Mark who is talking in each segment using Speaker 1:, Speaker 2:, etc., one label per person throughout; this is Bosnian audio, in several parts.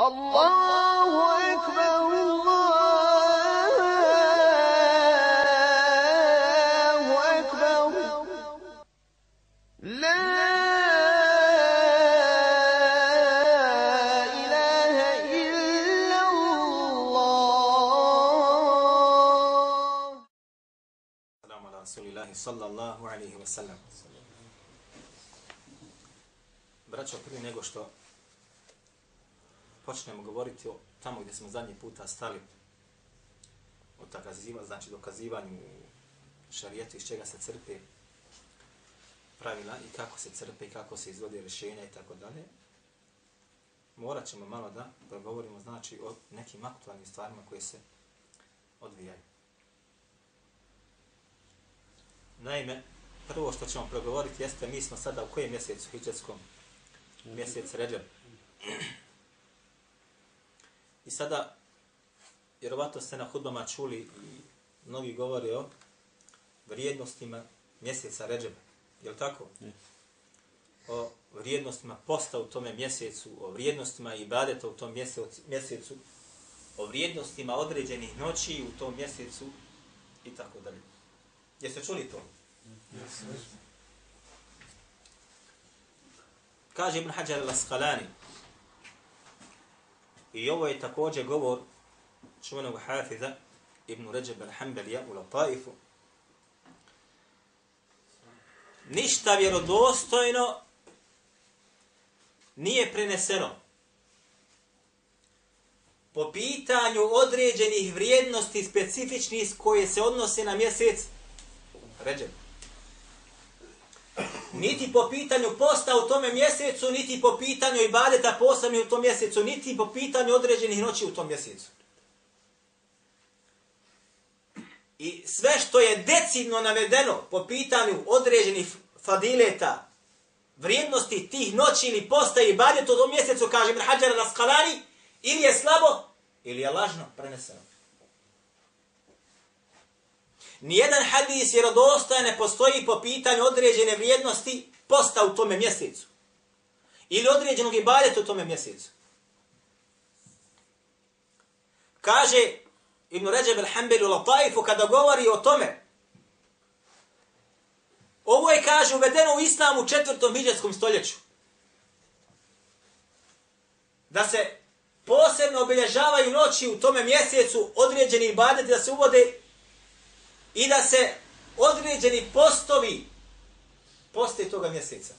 Speaker 1: الله أكبر الله أكبر لا إله إلا الله
Speaker 2: Salamu ala rasulillahi sallallahu alaihi wa sallam. Braćo, prije nego što počnemo govoriti o tamo gdje smo zadnji puta stali o takaziva, znači dokazivanju šarijetu iz čega se crpe pravila i kako se crpe i kako se izvode rješenja i tako dalje. Morat ćemo malo da progovorimo znači o nekim aktualnim stvarima koje se odvijaju. Naime, prvo što ćemo progovoriti jeste mi smo sada u kojem mjesecu hijđarskom? Mjesec Ređeb. I sada, vjerovatno ste na hudbama čuli i mnogi govore o vrijednostima mjeseca Ređeba. Je li tako? O vrijednostima posta u tome mjesecu, o vrijednostima ibadeta u tom mjesecu, o vrijednostima određenih noći u tom mjesecu i tako dalje. Jeste čuli to? Kaže Ibn Hajar al-Asqalani, i ovo je također govor čuvenog hafiza Ibn Ređeb al-Hambelija u Lataifu, ništa vjerodostojno nije preneseno po pitanju određenih vrijednosti specifičnih koje se odnose na mjesec Ređeb. Niti po pitanju posta u tome mjesecu, niti po pitanju ibadeta posebni u tom mjesecu, niti po pitanju određenih noći u tom mjesecu. I sve što je decidno navedeno po pitanju određenih fadileta, vrijednosti tih noći ili posta i ibadeta u tom mjesecu, kaže Ibn Hajar al-Asqalani, ili je slabo, ili je lažno preneseno. Nijedan hadis vjerodostojan ne postoji po pitanju određene vrijednosti posta u tome mjesecu. Ili određenog ibadeta u tome mjesecu. Kaže Ibn Ređeb al-Hambeli u Lataifu kada govori o tome. Ovo je, kaže, uvedeno u islamu u četvrtom hijđarskom stoljeću. Da se posebno obilježavaju noći u tome mjesecu određeni ibadeti da se uvode i da se određeni postovi poste toga mjeseca.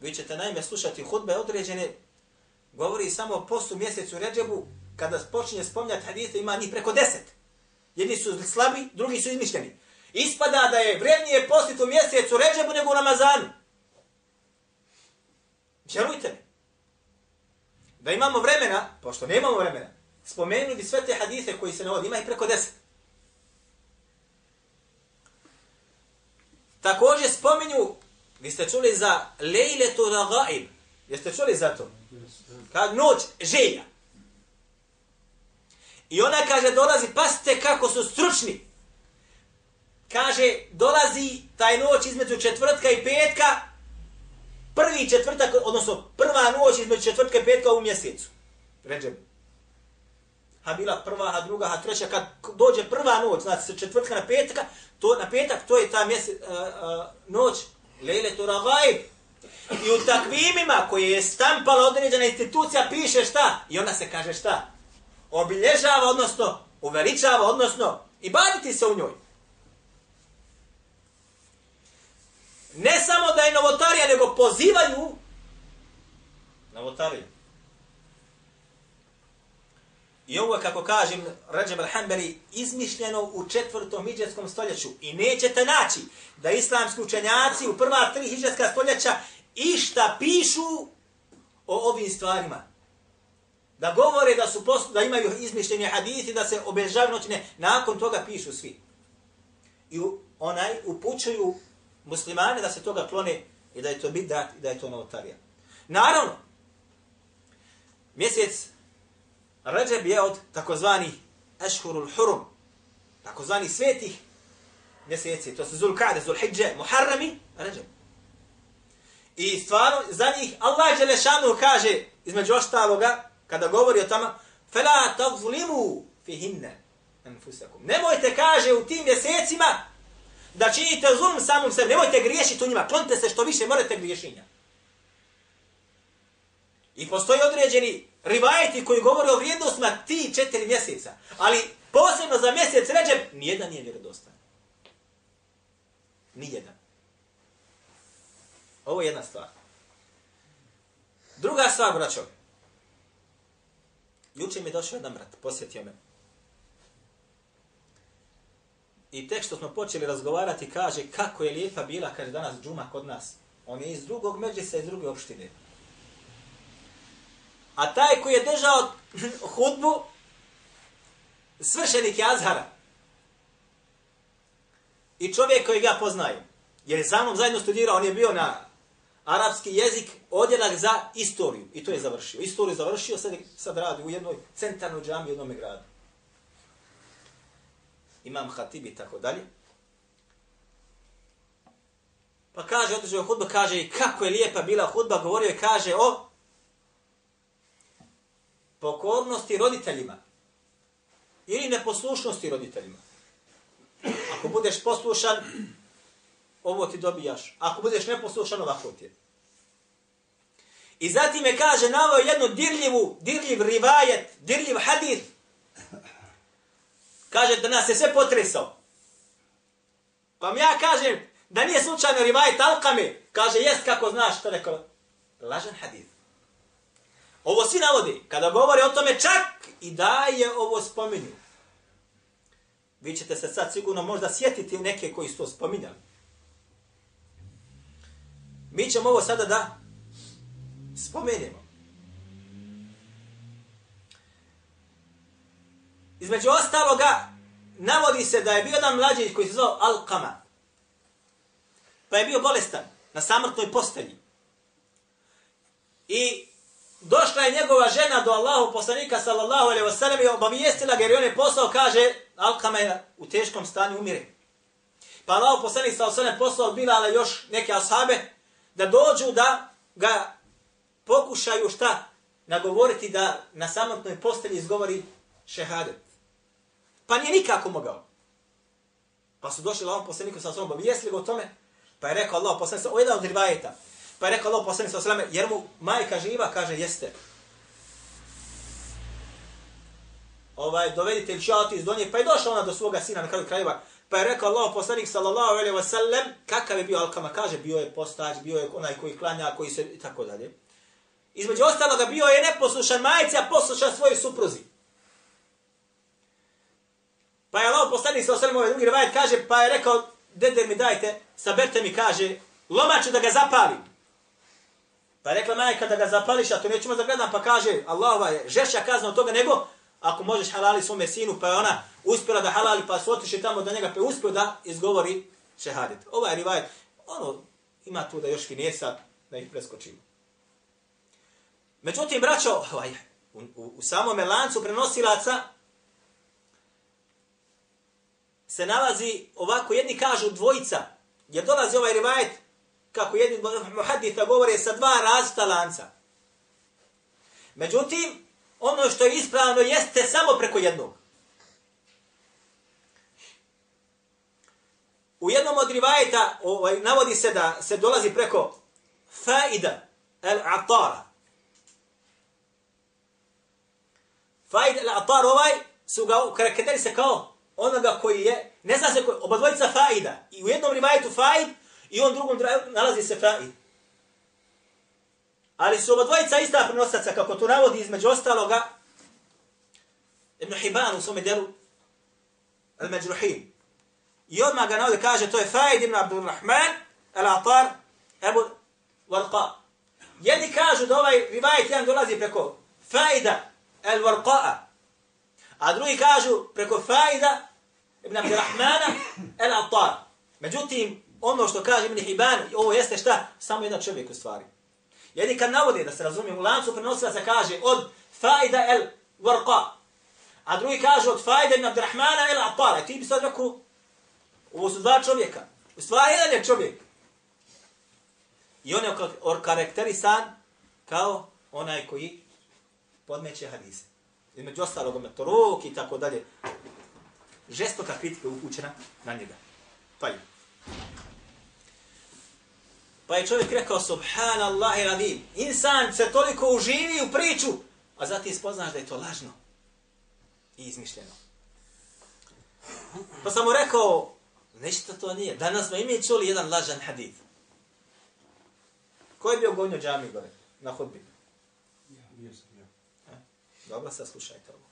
Speaker 2: Vi ćete naime slušati hudbe određene, govori samo o postu mjesecu Ređebu, kada počinje spomnjati hadise, ima njih preko deset. Jedni su slabi, drugi su izmišljeni. Ispada da je vrednije postiti u mjesecu Ređebu nego u Ramazanu. Vjerujte mi. Da imamo vremena, pošto nemamo vremena, spomenuli bi sve te hadise koji se navodi, ima ih preko deset. Također spominju, vi ste čuli za Lejletu Ragaib. Jeste čuli za to? Kad noć želja. I ona kaže, dolazi, pasite kako su stručni. Kaže, dolazi taj noć između četvrtka i petka, prvi četvrtak, odnosno prva noć između četvrtka i petka u mjesecu. Ređem. Ha bila prva, ha druga, ha treća, kad dođe prva noć, znači sa četvrtka na petka, to na petak, to je ta mjesec, uh, uh, noć, lejle to ragaib. I u takvimima koje je stampala određena institucija piše šta? I ona se kaže šta? Obilježava, odnosno uveličava, odnosno i baditi se u njoj. Ne samo da je novotarija, nego pozivaju novotariju. I ovo je, kako kažem, Ređeb al-Hambeli, izmišljeno u četvrtom hijđarskom stoljeću. I nećete naći da islamski učenjaci u prva tri hijđarska stoljeća išta pišu o ovim stvarima. Da govore da su postu, da imaju izmišljenje hadithi, da se obežavaju noćne, nakon toga pišu svi. I onaj upućuju muslimane da se toga klone i da je to bidat i da je to novotarija. Naravno, mjesec Ređeb je od takozvanih Ešhurul Hurum, takozvani svetih mjeseci, to su Zulkade, Zulhidže, Muharrami, Ređeb. I stvarno, za njih Allah Đelešanu kaže, između ostaloga, kada govori o tama, فَلَا تَظْلِمُوا فِهِنَّ enfusakum. Nemojte, kaže, u tim mjesecima da činite zulm samom sebi. Nemojte griješiti u njima. Klonite se što više, morate griješenja. I postoji određeni rivajeti koji govori o vrijednostima ti četiri mjeseca. Ali posebno za mjesec ređem, nijedan nije vjerodostan. Nijedan. Ovo je jedna stvar. Druga stvar, braćo. Juče mi je došao jedan brat, posjetio me. I tek što smo počeli razgovarati, kaže kako je lijepa bila, kaže danas džuma kod nas. On je iz drugog međisa, iz druge opštine. A taj koji je držao hudbu, svršenik je Azhara. I čovjek koji ga poznaje. Jer je sa mnom zajedno studirao, on je bio na arapski jezik, odjelak za istoriju. I to je završio. Istoriju završio, sad, sad radi u jednoj centarnoj džami u jednom gradu. Imam hatib i tako dalje. Pa kaže, održao hudba, kaže, kako je lijepa bila hudba, govorio je, kaže, o pokornosti roditeljima ili neposlušnosti roditeljima. Ako budeš poslušan, ovo ti dobijaš. Ako budeš neposlušan, ovako ti je. I zatim je kaže, navao jednu dirljivu, dirljiv rivajet, dirljiv hadith. Kaže da nas je sve potresao. Pa mi ja kažem, da nije slučajno rivajet alkame, kaže, jest kako znaš, to rekao, lažan hadith. Ovo svi navodi, kada govori o tome čak i da je ovo spominju. Vi ćete se sad sigurno možda sjetiti neke koji su to spominjali. Mi ćemo ovo sada da spomenemo. Između ostaloga, navodi se da je bio jedan mlađić koji se zvao Al-Qama. Pa je bio bolestan na samrtnoj postelji. I došla je njegova žena do Allahu poslanika sallallahu alejhi ve sellem i obavijestila ga jer on je poslao, kaže, Alkama je u teškom stanju umire. Pa Allahu poslanik sallallahu alejhi ve sellem poslao bila ali još neke ashabe da dođu da ga pokušaju šta nagovoriti da na samotnoj postelji izgovori šehadet. Pa nije nikako mogao. Pa su došli Allahom poslaniku sa osnovom, obavijestili ga o tome, pa je rekao Allah poslanik sa, jedan od rivajeta, pa je rekao Allah poslanik sa osnovom, jer mu majka živa, kaže, jeste. Ovaj, dovedite ili šalati iz donje, pa je došla ona do svoga sina na kraju krajeva, Pa je rekao Allah poslanik sallallahu alejhi ve sellem kakav je bio Alkama kaže bio je postač, bio je onaj koji klanja, koji se i tako dalje. Između ostaloga bio je neposlušan majci, a poslušan svojoj supruzi. Pa je Allah poslanik sallallahu alejhi ve sellem ovaj drugi rivajet kaže pa je rekao dede mi dajte, saberte mi kaže lomaču da ga zapalim. Pa je rekla majka da ga zapališ, a to nećemo da gledam, pa kaže Allahova je žešća kazna od toga nego ako možeš halali svome sinu, pa je ona uspjela da halali, pa su otišli tamo do njega, pa je uspio da izgovori šehadet. Ovaj rivajet, ono, ima tu da još finesa, da ih preskočimo. Međutim, braćo, ovaj, u, u, u samome lancu prenosilaca se nalazi ovako, jedni kažu dvojica, jer dolazi ovaj rivajet, kako jedni muhadita govore, sa dva različita lanca. Međutim, ono što je ispravno jeste samo preko jednog. U jednom od rivajeta ovaj, navodi se da se dolazi preko faida al-atara. Faida al-atar ovaj su ga karakterisali se kao onoga koji je, ne zna se koji, oba dvojica faida. I u jednom rivajetu faid i on drugom nalazi se faid. Ali su oba dvojica ista prenosaca, kako to navodi između ostaloga, Ibn Hibban u svome delu, Al-Majruhin. I odmah ga navodi kaže, to je Faid ibn Abdurrahman, Al-Atar, Ebu Warqa. Jedni kažu da ovaj rivajet jedan dolazi preko Faida Al-Warqa'a. A drugi kažu preko Faida ibn Abdurrahmana Al-Atar. Međutim, ono što kaže Ibn Hibban, ovo jeste šta? Samo jedan čovjek u stvari. Jedni kad navode da se razumije u lancu prenosila se kaže od Faida el Warqa. A drugi kaže od fajda ibn Abdurrahmana el Atara. Ti bi sad rekao, ovo su dva čovjeka. U stvari jedan je čovjek. I on je okarakterisan kao onaj koji podmeće hadise. I među ostalog, metorok i tako dalje. Žestoka kritika upućena na njega. Pa je. Pa je čovjek rekao, subhanallah i radim, insan se toliko uživi u priču, a zatim spoznaš da je to lažno i izmišljeno. Pa sam mu rekao, ništa to nije. Danas smo imi čuli jedan lažan hadith. Ko je bio gonio džami gore na hudbi?
Speaker 3: Ja, bio sam ja.
Speaker 2: E, Dobro, sad slušajte ovo.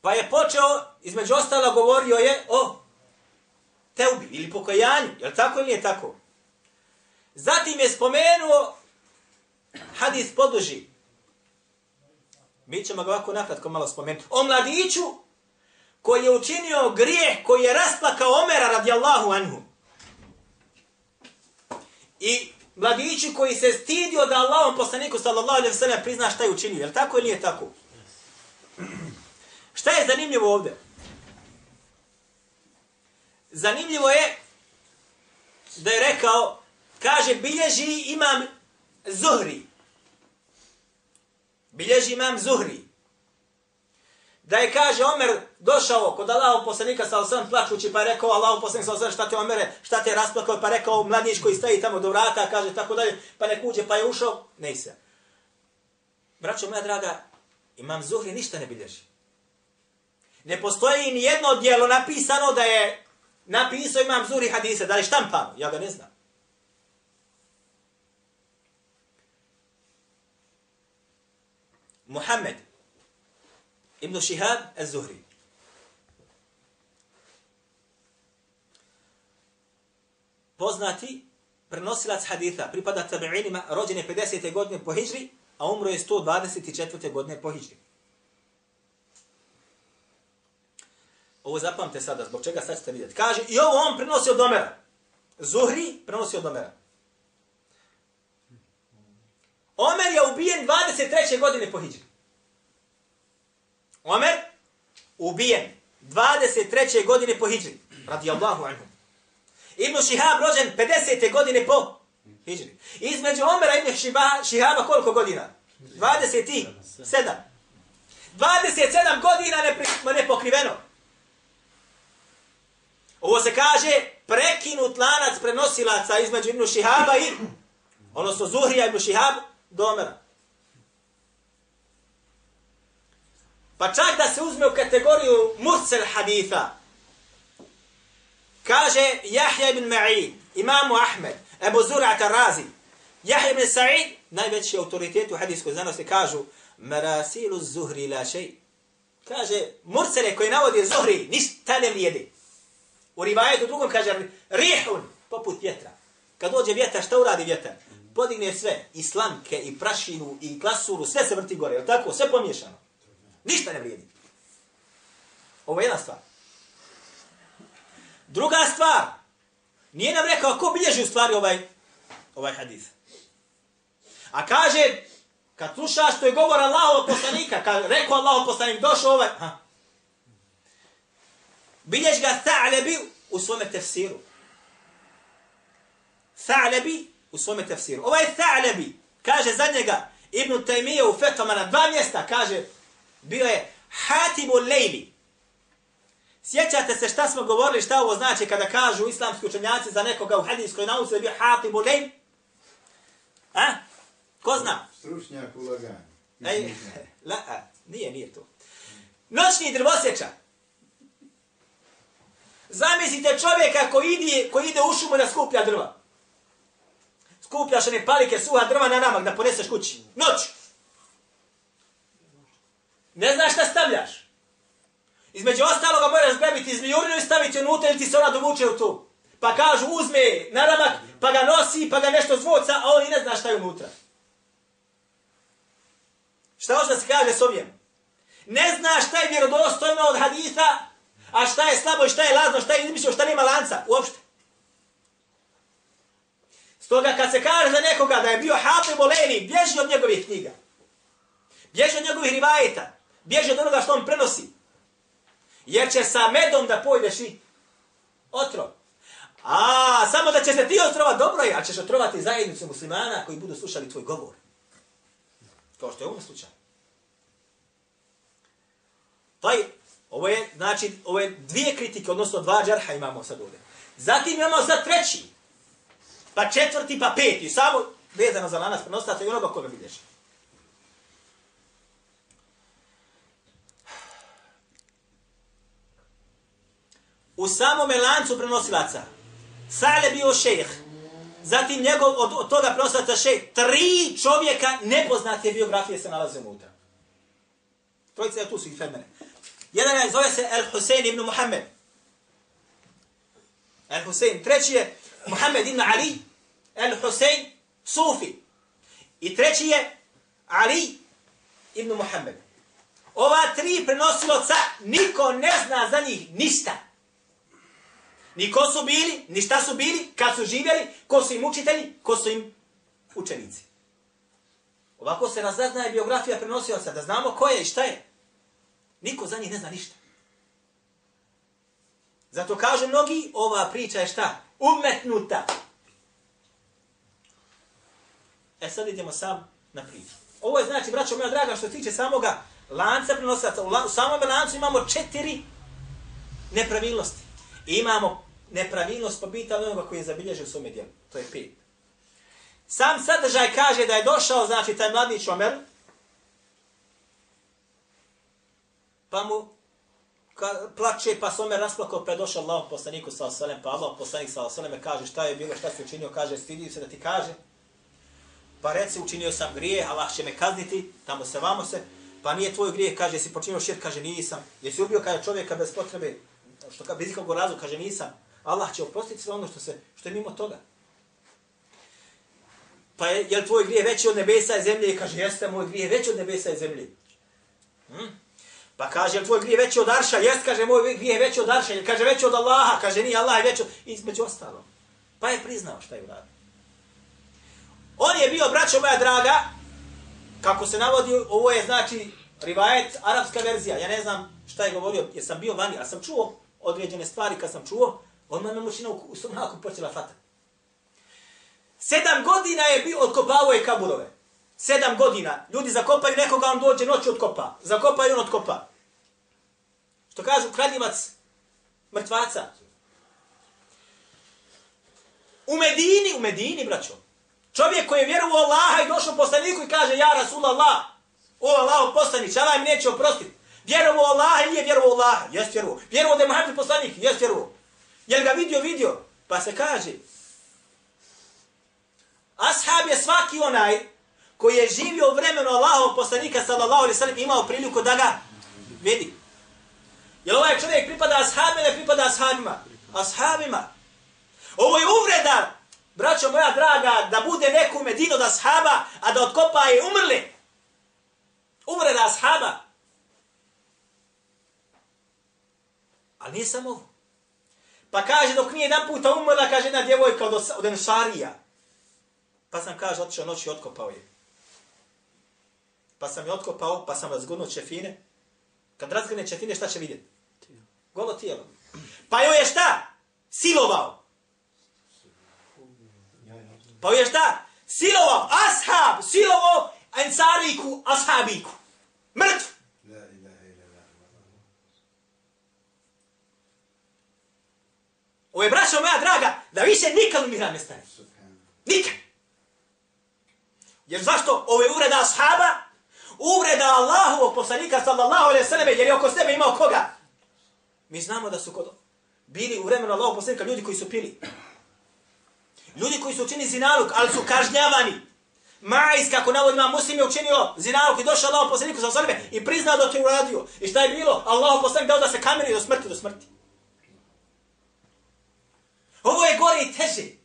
Speaker 2: Pa je počeo, između ostalo govorio je o teubi ili pokajanju. Je li tako ili nije tako? Zatim je spomenuo hadis poduži. Mi ćemo ga ovako nakratko malo spomenuti. O mladiću koji je učinio grijeh, koji je rasplakao Omera radijallahu anhu. I mladiću koji se stidio da Allahom poslaniku sallallahu alaihi wa sallam prizna šta je učinio. Je li tako ili nije tako? Šta je zanimljivo ovdje? Zanimljivo je da je rekao, kaže, bilježi imam Zuhri. Bilježi imam Zuhri. Da je, kaže, Omer došao kod Allahov poslanika sa osam plačući, pa je rekao Allahov poslanik sa osam, šta te Omere, šta te rasplakao, pa je rekao mladić koji staji tamo do vrata, kaže tako dalje, pa nek uđe, pa je ušao, ne se. Braćo moja draga, imam Zuhri ništa ne bilježi. Ne postoji ni jedno dijelo napisano da je napisao imam Zuri hadise, da li štampano, ja ga ne znam. Muhammed ibn Shihab al-Zuhri. Poznati prenosilac haditha, pripada tabi'inima, rođen je 50. godine po hijri, a umro je 124. godine po hijri. Ovo zapamte sada, zbog čega sad ćete vidjeti. Kaže, i ovo on prenosi od Omera. Zuhri prenosi od Omera. Omer je ubijen 23. godine po hijri. Omer ubijen 23. godine po hijri. Radi Allahu anhu. Ibn Šihab rođen 50. godine po hijri. Između Omera i Ibn Šihaba koliko godina? 27. 27 godina ne, ne pokriveno. Ovo se kaže prekinut lanac prenosilaca između Ibn Šihaba i odnosno Zuhrija Ibn Šihab do Omera. Pa čak da se uzme u kategoriju Mursel haditha, kaže Jahja ibn Ma'in, imamu Ahmed, Ebu Zura'at Razi, Jahja ibn Sa'id, najveći autoritet u hadijskoj znanosti, kažu Merasilu Zuhri la šej. Kaže, Mursele koji navodi Zuhri, ništa ne vrijedi. U rivajetu drugom kaže rihun, poput vjetra. Kad dođe vjetar, šta uradi vjetar? Podigne sve, i slamke, i prašinu, i klasuru, sve se vrti gore, je tako? Sve pomiješano. Ništa ne vrijedi. Ovo je jedna stvar. Druga stvar, nije nam rekao ko bilježi u stvari ovaj, ovaj hadis. A kaže, kad slušaš što je govor Allahov poslanika, kad rekao Allahov poslanik, došao ovaj, ha, bilješ ga Tha'lebi u svome tefsiru. Tha'lebi u svome tefsiru. Ovaj Tha'lebi, kaže za njega, Ibn Taymiye u Fetoma na dva mjesta, kaže, bio je Hatibu Lejli. Sjećate se šta smo govorili, šta ovo znači kada kažu islamski učenjaci za nekoga u hadijskoj nauci da je bio Hatibu Lejli? A? Ko zna?
Speaker 3: Stručnjak u laganju.
Speaker 2: Ej, la, a, nije, nije to. Noćni drvosječa. Zamislite čovjeka koji ide, koji ide u šumu da skuplja drva. Skupljaš one palike, suha drva na namak da poneseš kući. Noć. Ne znaš šta stavljaš. Između ostaloga moraš zbebiti zmijurinu i staviti unutra ili ti se ona dovuče u tu. Pa kažu uzme naramak, pa ga nosi, pa ga nešto zvoca, a on i ne zna šta je unutra. Šta hoće da se kaže s ovim? Ne zna šta je vjerodostojno od haditha, a šta je slabo i šta je lazno, šta je izmišljeno, šta nema lanca, uopšte. Stoga kad se kaže za nekoga da je bio hafi boleni, bježi od njegovih knjiga. Bježi od njegovih rivajeta. Bježi od onoga što on prenosi. Jer će sa medom da pojdeš i otrov. A, samo da će se ti otrovat, dobro je, a ćeš otrovati zajednicu muslimana koji budu slušali tvoj govor. Kao što je u ovom slučaju. Pa Taj, ovo je, znači, ovo je dvije kritike, odnosno dva džarha imamo sad ovdje. Zatim imamo sad treći, pa četvrti, pa peti, samo vezano za lanas prenostaca i onoga koga vidiš. U samome lancu prenosilaca, Sale bio šejh, zatim njegov od, od toga prenosilaca šejh, tri čovjeka nepoznate biografije se nalaze unutra. Trojica je tu su i femene. Jedan je, zove se El Husein ibn Muhammed. El Husein. Treći je Muhammed ibn Ali. El Husein Sufi. I treći je Ali ibn Muhammed. Ova tri prenosiloca, niko ne zna za njih ništa. Ni ko su bili, ni šta su bili, kad su živjeli, ko su im učitelji, ko su im učenici. Ovako se razaznaje biografija prenosioca, da znamo ko je i šta je. Niko za njih ne zna ništa. Zato kažu mnogi, ova priča je šta? Umetnuta. E sad idemo sam na priču. Ovo je znači, braćo moja draga, što se tiče samoga lanca prenosaca. U, la, u samom lancu imamo četiri nepravilnosti. I imamo nepravilnost po pitanju onoga koji je zabilježio u svome dijelu. To je pet. Sam sadržaj kaže da je došao, znači, taj mladić Omer, pa mu ka, plače, pa se Omer rasplakao, pa je došao Allah poslaniku sa osalem, pa Allah poslanik sa osalem kaže šta je bilo, šta si učinio, kaže, stidi se da ti kaže. Pa reci, učinio sam grije, Allah će me kazniti, tamo se vamo se, pa nije tvoj grije, kaže, jesi počinio šir, kaže, nisam. Jesi ubio kada čovjeka bez potrebe, što ka, bez ikakvog razloga, kaže, nisam. Allah će oprostiti sve ono što, se, što je mimo toga. Pa je, je li tvoj grije veći od nebesa i zemlje? I kaže, jeste, moj grije veći od nebesa i zemlje. Hm? Pa kaže, je tvoj grije veći od Arša? Jest, kaže, moj grije veći od Arša. Jel kaže, veći od Allaha? Kaže, nije Allah je veći od... Između ostalo. Pa je priznao šta je uradio. On je bio, braćo moja draga, kako se navodi, ovo je znači rivajet, arapska verzija. Ja ne znam šta je govorio, jer sam bio vani, a sam čuo određene stvari kad sam čuo, odmah me mušina u stomaku počela fata. Sedam godina je bio, odkopavao je kaburove. Sedam godina. Ljudi zakopaju nekoga, on dođe noću otkopa. Zakopaju on otkopa. Što kažu, kradljivac mrtvaca. U Medini, u Medini, braćo. Čovjek koji je vjerovao Allaha i došao poslaniku i kaže, ja Rasulallah, o Allaho poslanić, Allah mi neće oprostiti. Vjerovao Allaha ili je vjerovao Allaha? Jest vjerovao. Vjerovao da je Muhammed poslanik? Jest vjerovao. Jel ga vidio, vidio? Pa se kaže, Ashab je svaki onaj koji je živio vremeno Allahom Allahov poslanika sallallahu alaihi sallam imao priliku da ga vidi. Jel ovaj čovjek pripada ashabima ne pripada ashabima? Ashabima. Ovo je uvreda, braćo moja draga, da bude neko u Medinu od ashaba, a da otkopa je umrli. Uvreda ashaba. Ali nije samo ovo. Pa kaže, dok nije jedan puta umrla, kaže jedna djevojka od, od Ensarija. Pa sam kaže, otišao noći i otkopao je. Pa sam je otkopao, pa sam razgurnuo čefine. Kad razgrne čefine, šta će vidjeti? Golo tijelo. Pa joj je šta? Silovao. Pa joj je šta? Silovao. Ashab. Silovao ensariku, ashabiku. Mrtv. Ovo je braćo moja draga, da više nikad umira ne stane. Nikad. Jer zašto? Ovo je uvreda ashaba, uvreda Allahovog poslanika sallallahu alaihi sallam, jer je oko sebe imao koga? Mi znamo da su kod, bili u vremenu Allahog poslanika ljudi koji su pili. Ljudi koji su učinili zinaluk, ali su kažnjavani. Majs, kako navod ima muslim, je učinio zinaluk i došao Allahog poslaniku sa alaihi i priznao da to je uradio. I šta je bilo? Allahov poslanik dao da se kameri do smrti, do smrti. Ovo je gore i teže.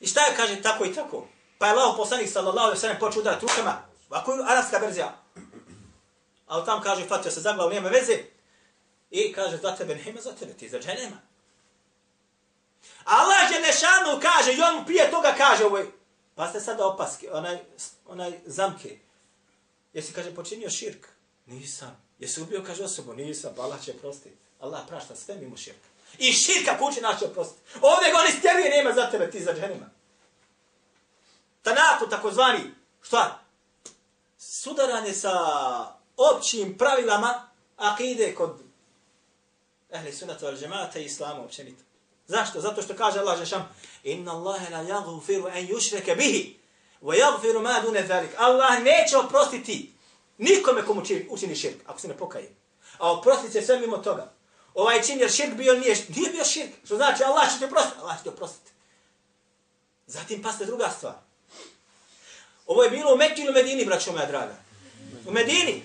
Speaker 2: I šta je kaže tako i tako? Pa je Allah poslanik sallallahu alaihi sallam počeo udarati rukama. Ovako je arabska verzija. Ali tam kaže, fatio se zaglav, nema veze. I kaže, za tebe nema, za tebe, ti za dženema. Allah je nešanu kaže, i on prije toga kaže, ovoj, pa ste sada opaske, onaj, onaj zamke. Jesi, kaže, počinio širk? Nisam. Jesi ubio, kaže osobu? Nisam, pa Allah će prostiti. Allah prašta sve mimo širka. I širka puči naše oprostiti. Ovdje ga oni stjeruje, nema za tebe, ti za dženima. Tanaku, takozvani, šta? Sudaranje sa općim pravilama akide kod ehli sunata al džemata i islama općenito. Zašto? Zato što kaže Allah Žešam Inna Allahe la yaghfiru en yushraka bihi wa yaghfiru ma dune zalik. Allah neće oprostiti nikome komu učini širk, ako se ne pokaje. A oprostit će sve mimo toga. Ovaj čin jer širk bio nije, nije bio širk. Što znači Allah će te oprostiti? Allah će te oprostiti. Zatim paste druga stvar. Ovo je bilo u Mekki ili u Medini, braćo moja draga. U Medini.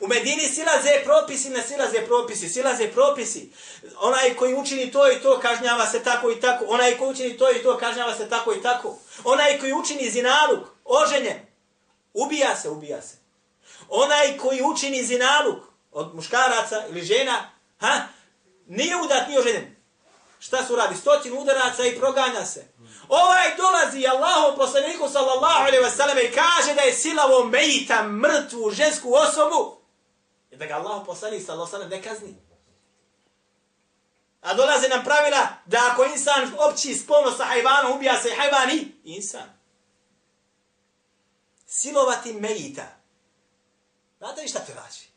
Speaker 2: U Medini silaze propisi, ne silaze propisi, silaze propisi. Onaj koji učini to i to kažnjava se tako i tako. Onaj koji učini to i to kažnjava se tako i tako. Onaj koji učini zinaluk, oženjen, ubija se, ubija se. Onaj koji učini zinaluk od muškaraca ili žena, ha, nije udat, nije oženjen. Šta su radi? Stocin udaraca i proganja se. Ovaj dolazi Allahom poslaniku sallallahu alaihi wa sallam i kaže da je silavo mejita mrtvu žensku osobu i da ga Allahom poslanik sallallahu alaihi wa sallam ne kazni. A dolaze nam pravila da ako insan opći spolno sa hajvanom, ubija se hajvani, insan. Silovati mejita. Znate li šta to znači?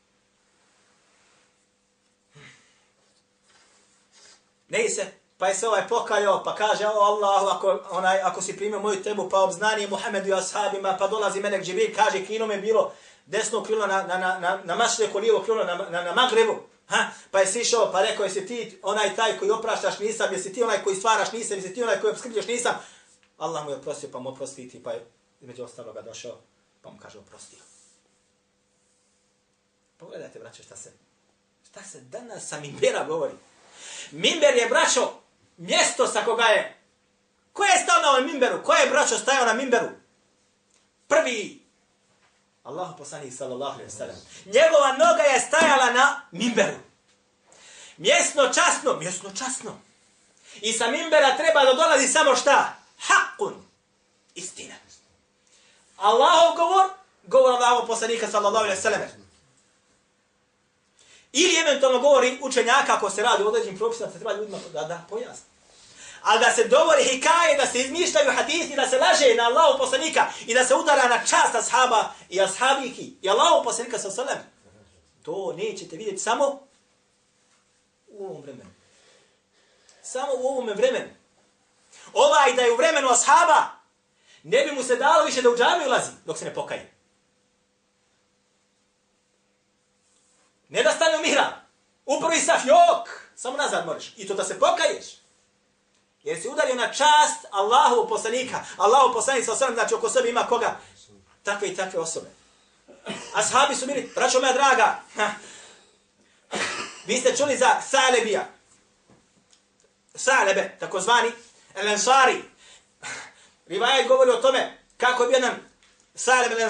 Speaker 2: Ne se, pa je se ovaj pokajao, pa kaže, o Allahu, ako, onaj, ako si primio moju tebu, pa obznani Muhammedu i ashabima, pa dolazi Melek Džibril, kaže, kino me bilo desno krilo na, na, na, na, na mašreku, lijevo krilo na, na, na magrebu. Ha? Pa je sišao, pa rekao, jesi ti onaj taj koji opraštaš nisam, jesi ti onaj koji stvaraš nisam, jesi ti onaj koji obskrbljaš nisam. Allah mu je oprostio, pa mu oprostiti, pa je između ostaloga došao, pa mu kaže oprostio. Pogledajte, braćo, šta se, šta se danas sa Mimbera govori. Mimber je, braćo, mjesto sa koga je... Ko je stao na ovom Mimberu? Ko je, braćo, stajao na Mimberu? Prvi Allah poslanik sallallahu alaihi sallam. Njegova noga je stajala na Mimberu. Mjesno časno, mjesno časno. I sa Mimbera treba da dolazi samo šta? Hakun. Istina. Allahov govor, govor Allahov poslanika sallallahu alaihi sallam. Ili eventualno govori učenjaka ako se radi o određenim propisima, se treba ljudima da, da pojasni. Ali da se dovori hikaje, da se izmišljaju hadisi, da se laže na Allahu poslanika i da se udara na čast ashaba i ashabiki i Allahu poslanika sa sallam. To nećete vidjeti samo u ovom vremenu. Samo u ovom vremenu. Ovaj da je u vremenu ashaba, ne bi mu se dalo više da u džami ulazi dok se ne pokaje. Ne da stane u mihra. Upravi sa saf, jok, samo nazad moraš. I to da se pokaješ. Jer si udario na čast Allahu poslanika. Allahu poslanik sa osram, znači oko sebe ima koga? Takve i takve osobe. Ashabi su bili, braćo moja draga, vi ste čuli za Salebija. Salebe, takozvani, El Ansari. Rivajet govori o tome kako je bio nam Salebe El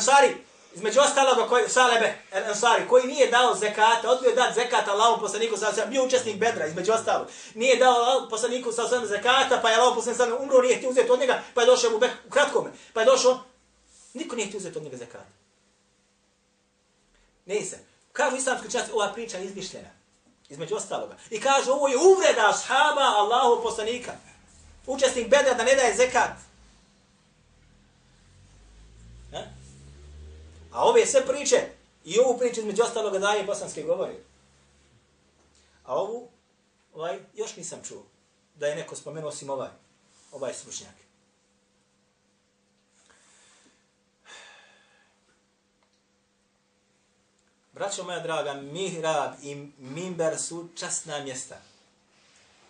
Speaker 2: između ostalog koji Salebe El Ansari, koji nije dao zekata, odbio dat zekata Allahom poslaniku sa osam, bio učesnik bedra, između ostalog. Nije dao Allahom poslaniku sa osam zekata, pa je Allahom poslanik sa umro, nije htio uzeti od njega, pa je došao u, bek, u kratkome. Pa je došao, niko nije htio uzeti od njega zekata. Ne se. Kažu islamski čast, ova priča je izmišljena. Između ostaloga. I kaže, ovo je uvreda ashaba Allahu poslanika. Učesnik bedra da ne daje zekat. A ove sve priče, i ovu priču između ostaloga daje bosanske govori. A ovu, ovaj, još nisam čuo da je neko spomenuo osim ovaj, ovaj slušnjak. Braćo moja draga, mihrab i mimber su časna mjesta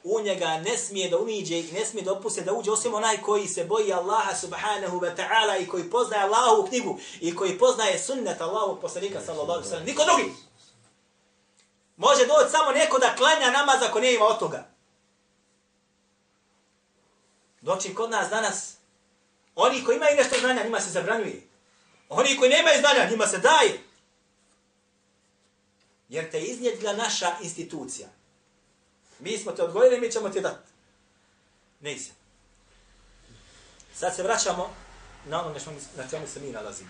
Speaker 2: u njega ne smije da uniđe i ne smije da opuste da uđe osim onaj koji se boji Allaha subhanahu wa ta'ala i koji poznaje Allahovu knjigu i koji poznaje sunnet Allahovog poslanika sallallahu alaihi sallam. Niko drugi. Može doći samo neko da klanja namaz ako nije ima od toga. Doći kod nas danas, oni koji imaju nešto znanja, njima se zabranjuje. Oni koji nemaju znanja, njima se daje. Jer te iznjedila naša institucija. Mi smo te odgojili, mi ćemo ti dati. Nisi. Sad se vraćamo na ono na čemu se mi nalazimo.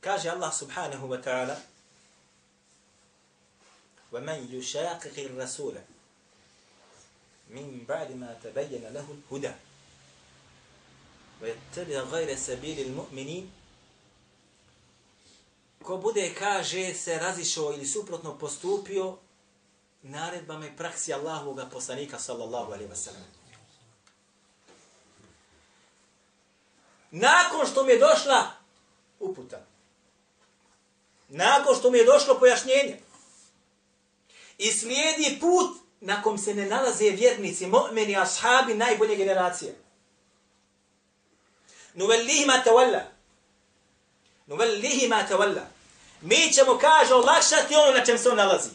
Speaker 2: Kaže Allah subhanahu wa ta'ala وَمَنْ يُشَاقِقِ الرَّسُولَ مِنْ بَعْدِ مَا تَبَيَّنَ لَهُ الْهُدَى وَيَتَّبِعَ غَيْرَ سَبِيلِ الْمُؤْمِنِينَ Ko bude, kaže, se razišao ili suprotno postupio naredbama i praksi Allahovog poslanika, sallallahu alaihi wa sallam. Nakon što mi je došla uputa, nakon što mi je došlo pojašnjenje, i slijedi put na kom se ne nalaze vjernici, mu'meni, ashabi, najbolje generacije. Nuvellihi ma tawalla. Nuvellihi ma tawalla. Mi ćemo, kaže, olakšati ono na čem se on nalazi.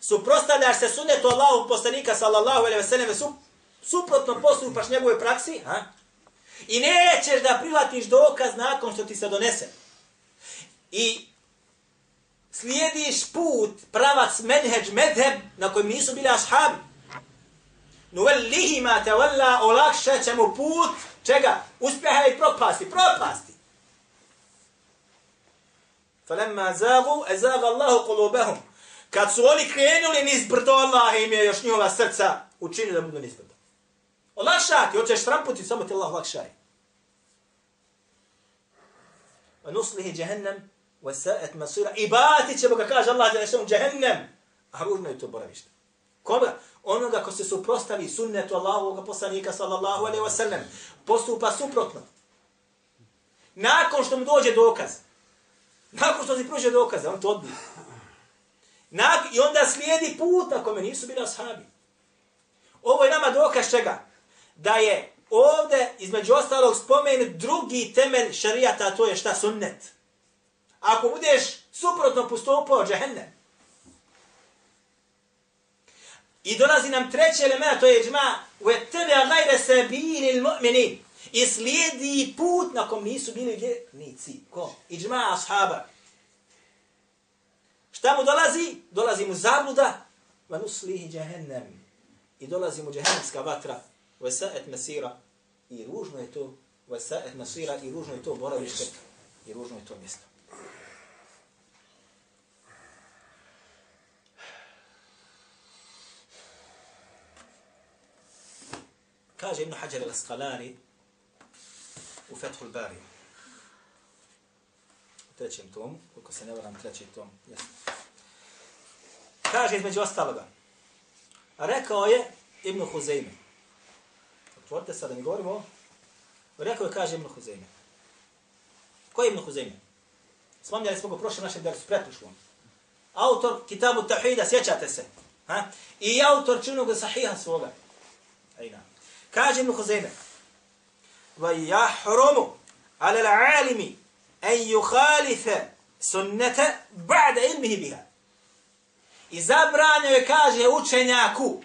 Speaker 2: Suprostavljaš se sunetu Allahu poslanika, sallallahu alaihi ve sellem, su, suprotno postupaš njegove praksi, ha? I nećeš da prihvatiš dokaz nakon što ti se donese. I slijediš put, pravac, menheđ, medheb, na kojem nisu bili ashabi. Nuvellihi ma te valla, olakšat ćemo put, Čega? Uspjeha i propasti, propasti. Falemma zagu, e zaga Allahu kolubahum. Kad su oni krenuli niz brdo, Allah im je još njihova srca učinio da budu niz brdo. Olakšati, hoćeš tramputi, samo ti Allah olakšaj. A nuslihi džehennem, vasa'et masura, i batit ćemo ga, kaže Allah, da nešemo jahannam. a urno je to boravište. Koga? Onoga ko se suprostavi sunnetu Allahovog poslanika sallallahu alejhi ve sellem postupa suprotno nakon što mu dođe dokaz nakon što se pruže dokaz on to odbije Nak, I onda slijedi put na kome nisu bili ashabi. Ovo je nama dokaz čega? Da je ovde, između ostalog, spomen drugi temelj šarijata, a to je šta sunnet. Ako budeš suprotno postupao, džehennem. I dolazi nam treći element, to je džma, u etebe gajre se bili mu'mini. I slijedi put na kom nisu bili vjernici. Ko? I džma ashaba. Šta mu dolazi? Dolazi mu zabluda. Va nuslihi džehennem. I dolazi mu džahennemska vatra. Va masira. mesira. I ružno je to. Va mesira. I ružno je to boravište. I ružno je to mjesto. Kaže Ibn Hajar al-Asqalani u Fethul Bari. U trećem tomu, koliko se ne varam, treći tom. Yes. Kaže između ostaloga. Rekao je Ibn Huzeyme. Otvorite sada, mi govorimo. Rekao je, kaže Ibn Huzeyme. Ko je Ibn Huzeyme? Spomnjali smo ga prošle našem dersu, pretušlom. Autor Kitabu Tauhida, sjećate se. Ha? I autor čunog sahiha svoga. Ajna. Kaže Ibn Huzeyme, وَيَحْرُمُ عَلَى الْعَالِمِ أَنْ يُخَالِفَ سُنَّةَ بَعْدَ إِلْمِهِ بِهَا I zabranio je, kaže učenjaku,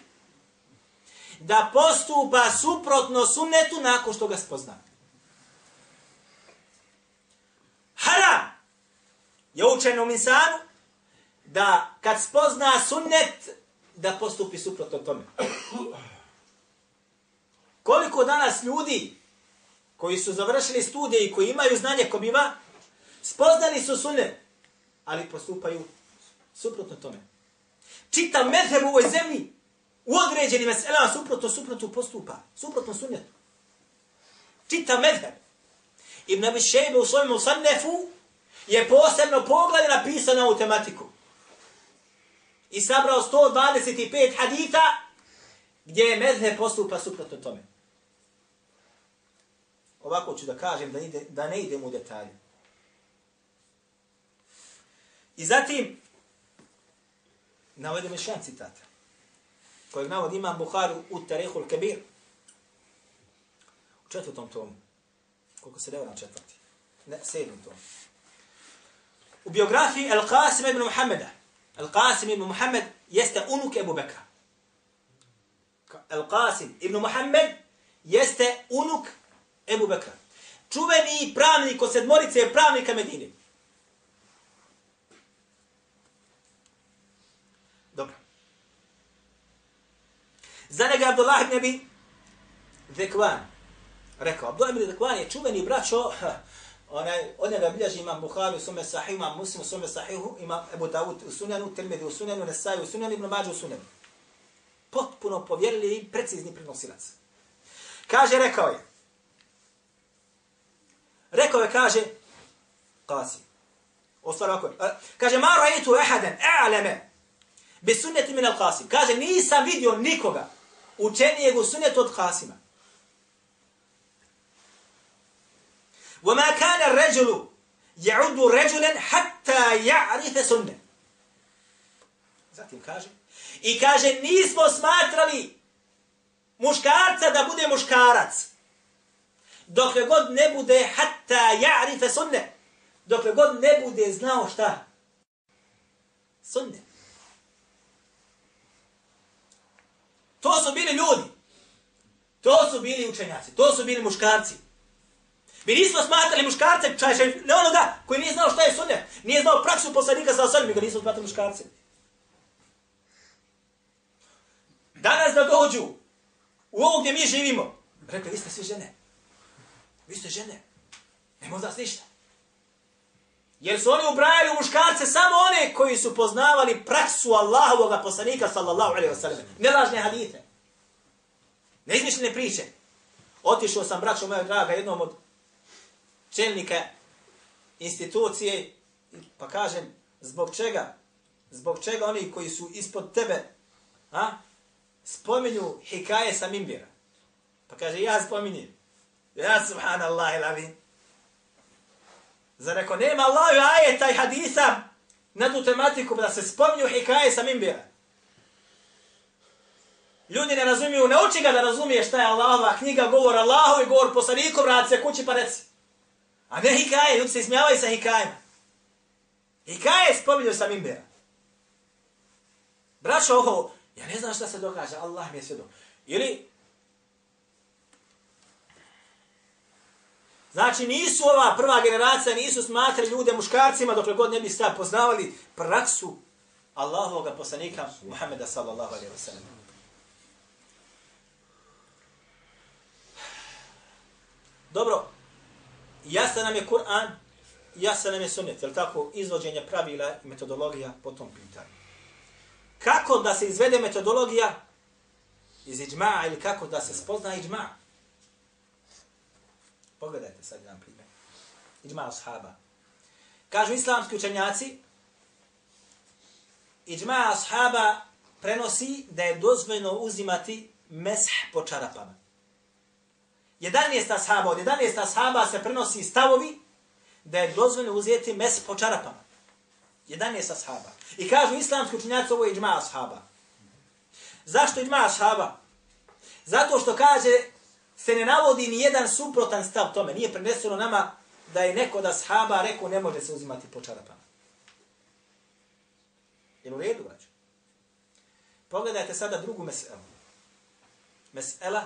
Speaker 2: da postupa suprotno sunnetu nakon što ga spozna. Haram je učenom insanu da kad spozna sunnet, da postupi suprotno tome. Koliko danas ljudi koji su završili studije i koji imaju znanje ko biva, spoznali su sunne, ali postupaju suprotno tome. Čita medheb u ovoj zemlji u određenim meselama suprotno, suprotno postupa, suprotno sunnetu. Čita medheb. Ibn Abi Shejbe u svojom usannefu je posebno pogled napisano na ovu tematiku. I sabrao 125 hadita gdje je medheb postupa suprotno tome ovako ću da kažem da, ide, da ne idem u detalje. I zatim, navedem još jedan citat, kojeg navod imam Buharu u Tarihul Kabir, u četvrtom tomu, koliko se devram četvrti, ne, sedmom tomu. U biografiji Al-Qasim ibn Muhammeda, Al-Qasim ibn Muhammed jeste unuk Ebu Bekra. Al-Qasim ibn Muhammed jeste unuk Ebu Bekra. Čuveni pravnik od sedmorice pravnika Medine. Dobro. Za njega Abdullah ibn Abi Zekvan rekao. Abdullah ibn Zekvan je čuveni braćo onaj, od njega bilježi imam Bukhari u sume sahihu, imam Muslim u sume sahihu, imam Ebu Dawud u sunanu, Tirmidhi u sunanu, Nesai u sunanu, Ibn Mađu u sunanu. Potpuno povjerili i precizni prenosilac. Kaže, rekao je Rekao je, kaže, Qasi. Ostalo ovako. je. Kaže, ma rajitu ehaden, e'aleme, bi sunneti min al-Qasim. Kaže, nisam vidio nikoga učenijeg u sunnetu od Qasima. وما كان الرجل يعد رجلا حتى يعرف سنة Zatim kaže, i kaže, nismo smatrali muškarca da bude muškarac. Dokle god ne bude hatta ja'rife sunne. Dokle god ne bude znao šta? Sunne. To su bili ljudi. To su bili učenjaci. To su bili muškarci. Mi nismo smatrali muškarce, čaše, ne onoga koji nije znao šta je sunne. Nije znao praksu poslanika sa osam, mi ga nismo smatrali muškarce. Danas da dođu u ovo gdje mi živimo, rekli, vi ste svi žene. Vi ste žene. Ne od vas ništa. Jer su oni ubrajali u muškarce samo one koji su poznavali praksu Allahovog poslanika sallallahu alaihi wa sallam. Nelažne hadite. Neizmišljene priče. Otišao sam, braćo moja draga, jednom od čelnika institucije, pa kažem, zbog čega? Zbog čega oni koji su ispod tebe, a, spominju hikaje sa mimbira. Pa kaže, ja spominjem. Ja, subhanallah, ilavim. Zar ako nema Allahu ajeta i hadisa na tu tematiku pa da se spomnju hikaje sa mimbira. Ljudi ne razumiju, nauči ga da razumije šta je Allahova knjiga, govor Allahu i govor poslaniku, vrati se kući pa reci. A ne hikaje, ljudi se ismijavaju sa hikajima. Hikaje spominju sa mimbira. Braćo, ovo, ja ne znam šta se dokaže, Allah mi je sve do. Ili, znači nisu ova prva generacija, nisu smatrali ljude muškarcima dokle god ne bi sad poznavali praksu Allahovog poslanika Muhammeda sallallahu alaihi wa sallam. Dobro, jasan nam je Kur'an, jasan nam je sunnet, je tako, izvođenje pravila i metodologija po tom pitanju. Kako da se izvede metodologija iz iđma'a ili kako da se spozna iđma'a? Pogledajte sad jedan primjer. Iđma' ashaba. Kažu islamski učenjaci, iđma' ashaba prenosi da je dozvoljeno uzimati mesh po čarapama. 11 ashaba, od 11 ashaba se prenosi stavovi da je dozvoljeno uzeti mes po čarapama. 11 ashaba. I kažu islamski učenjaci ovo je iđma ashaba. Zašto iđma ashaba? Zato što kaže se ne navodi ni jedan suprotan stav tome. Nije preneseno nama da je neko da ashaba rekao ne može se uzimati po čarapama. Jel u redu, braću? Pogledajte sada drugu meselu. Mesela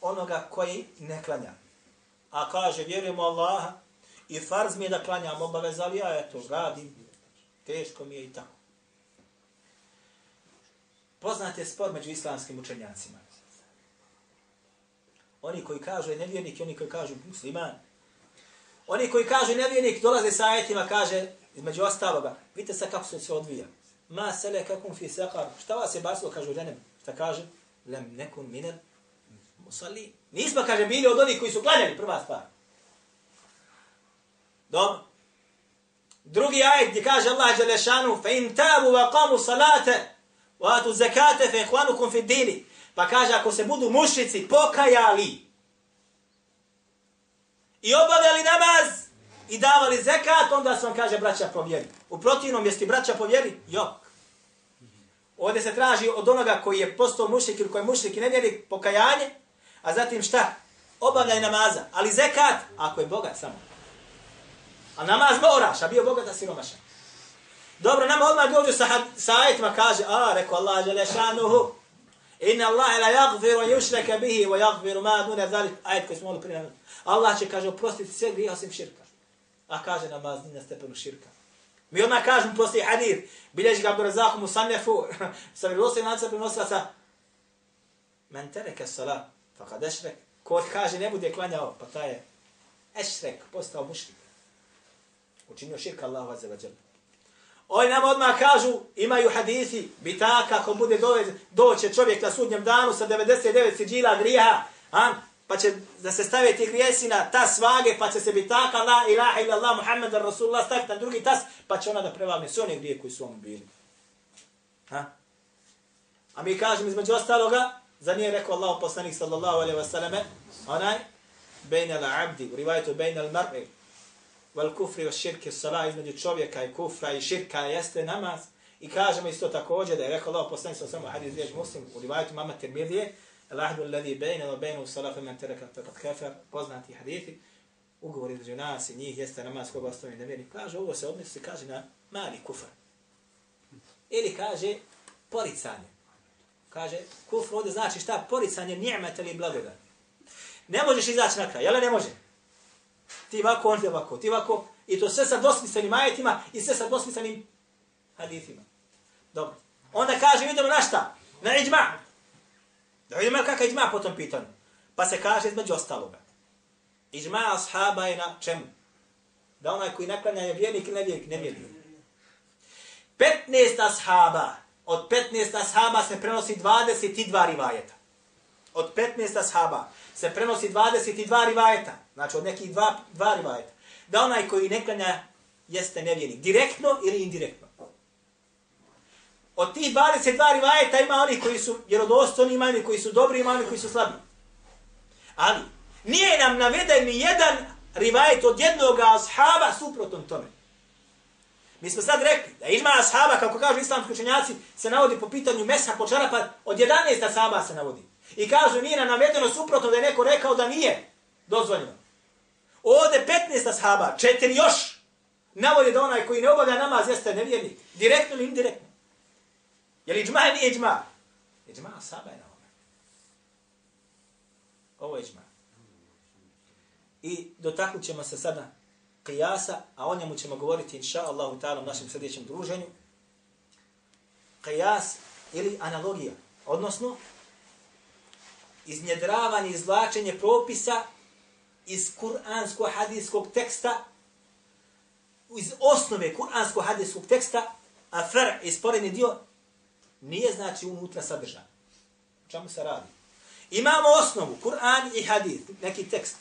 Speaker 2: onoga koji ne klanja. A kaže, vjerujemo Allaha i farz mi je da klanjam obavez, ali ja eto radim, teško mi je i tako. Poznat je spor među islamskim učenjacima. Oni koji kažu je nevjernik i oni koji kažu musliman. Oni koji kažu nevjernik dolaze sa ajetima, kaže, između ostaloga, vidite sa kako se sve odvija. Ma sele kakum fi sekar. Šta vas je basilo, kaže u Šta kaže? Lem nekum minel musalli. Nismo, kaže, bili od onih koji su klanjali, prva stvar. Dobro. Drugi ajet gdje kaže Allah Đelešanu, fe in tabu wa qamu salate, wa atu zakate fe ihvanukum fi dini. Pa kaže, ako se budu mušrici pokajali i obavljali namaz i davali zekat, onda se vam kaže braća povjeri. U protivnom, jesi braća povjeri? Jok. Ovdje se traži od onoga koji je postao mušrik ili koji je mušrik i ne vjeri pokajanje, A zatim šta? Obavljaj namaza. Ali zekat, ako je bogat samo. A namaz moraš, a bio bogat, a siromašan. Dobro, nama odmah dođu sa, sa ajetima, kaže, a, rekao Allah, želešanuhu, inna Allah la yagfiru yushraka bihi wa yagfiru ma duna zalik Ajet koji smo malo prije Allah će kaže oprostiti sve grijehe osim širka a kaže namaz nije na stepenu širka mi odmah kažemo prosti hadith bilježi ga Abdurazak Musannefu sa vjerovostim lanca prenosilaca men tereke salat Fakad ešrek. Ko kaže ne bude klanjao, pa taj je ešrek, postao mušrik. Učinio širka Allahu azza wa jalla. Oni nam odmah kažu, imaju hadisi, bitaka, ako bude dovez, doće čovjek na sudnjem danu sa 99 siđila grijeha, a, pa će da se stave ti grijesi na tas svage, pa će se bitaka, la ilaha ila Allah, Muhammed, Rasulullah, staviti na drugi tas, pa će ona da prevagne sve one grije koji su ono bili. Ha? A mi kažemo između ostaloga, za nije rekao Allah poslanik sallallahu alaihi wa sallame, onaj, bejna la abdi, u rivajetu bejna al mar'i, vel kufri o širke sala između čovjeka i kufra i širka jeste namaz. I kažemo isto također da je rekao Allah poslanik sa samo hadis vjež muslim u rivajtu mama termirije Allahu alladhi bayna wa u salafa men taraka taqad kefer, poznati hadithi, ugovor između nas i njih jeste namaz koga ostavi da vjeri. Kaže ovo se odnosi kaže na mali kufar. Ili kaže poricanje. Kaže kufr ovdje znači šta poricanje nijemata ili blagodat. Ne možeš izaći na kraj, jel ne može? Ti ovako on ti ovako ti ovako i to sve sa dosmislenim ajetima i sve sa dosmislenim hadithima dobro onda kaže idemo na šta na iđma Da vidimo kakav iđma po tom pitanju. Pa se kaže između ostaloga. Iđma ashaba je na čemu? Da onaj koji naklanja je vjernik ili nevjernik, nevjernik. 15 ashaba, od 15 ashaba se prenosi 22 rivajeta. Od 15 ashaba se prenosi 22 rivajeta. Znači od nekih dva, dva rivajeta. Da onaj koji neklanja jeste nevjernik. Direktno ili indirektno. Od tih 22 rivajeta ima oni koji su vjerodostojni, ima oni koji su dobri, ima oni koji su slabi. Ali, nije nam naveden ni jedan rivajet od jednog ashaba suprotom tome. Mi smo sad rekli da ima ashaba, kako kažu islamski učenjaci, se navodi po pitanju mesa po čarapa, od 11 ashaba se navodi. I kažu nije nam navedeno suprotno da je neko rekao da nije dozvoljeno. Ovde 15 ashaba, četiri još, navodi da onaj koji ne obavlja namaz jeste nevjernik. Direktno ili indirektno. Je li iđma ili nije iđma? Iđma saba je na ovome. Ovo je iđma. I dotaknut ćemo se sada qiyasa, a o njemu ćemo govoriti inša Allahu ta'ala u našem sljedećem druženju. Qiyas ili analogija, odnosno iznjedravanje, izvlačenje propisa iz kuransko-hadijskog teksta, iz osnove kuransko-hadijskog teksta, a fer, isporeni dio, nije znači unutra sadržan. O čemu se radi? Imamo osnovu, Kur'an i hadith, neki tekst.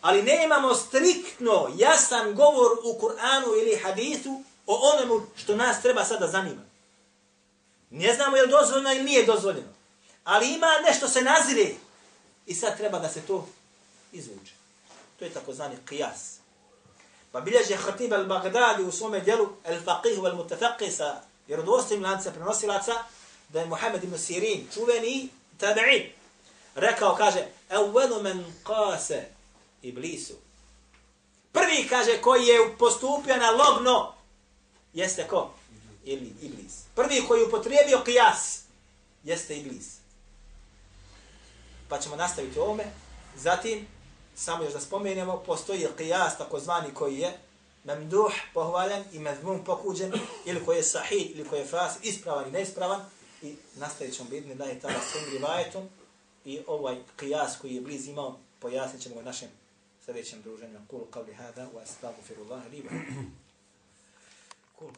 Speaker 2: Ali ne imamo striktno jasan govor u Kur'anu ili hadithu o onemu što nas treba sada zanima. Ne znamo je li dozvoljeno ili nije dozvoljeno. Ali ima nešto se nazire i sad treba da se to izvuče. To je takozvani qiyas. Pa bilježe Khatib al-Baghdadi u svome djelu al-Faqih wal-Mutafaqih sa vjerodostim lanca prenosilaca, da je Muhammed ibn Sirin, čuveni tabi'in, rekao, kaže, evvelu men qase iblisu. Prvi, kaže, koji je postupio na logno, jeste ko? Ili iblis. Prvi koji je upotrijebio qiyas, jeste iblis. Pa ćemo nastaviti ovome. Zatim, samo još da spomenemo, postoji qiyas takozvani koji je memduh, pohvaljen i mezmum pokuđen, ili koji je sahih, ili koji je fas, ispravan i neispravan, i nastavit ćemo bitni da je tada s tim rivajetom, i ovaj qiyas koji je bliz imao, pojasnit ćemo ga našem sljedećem druženju. Kul qavli hada, wa astagfirullah li wa. Kul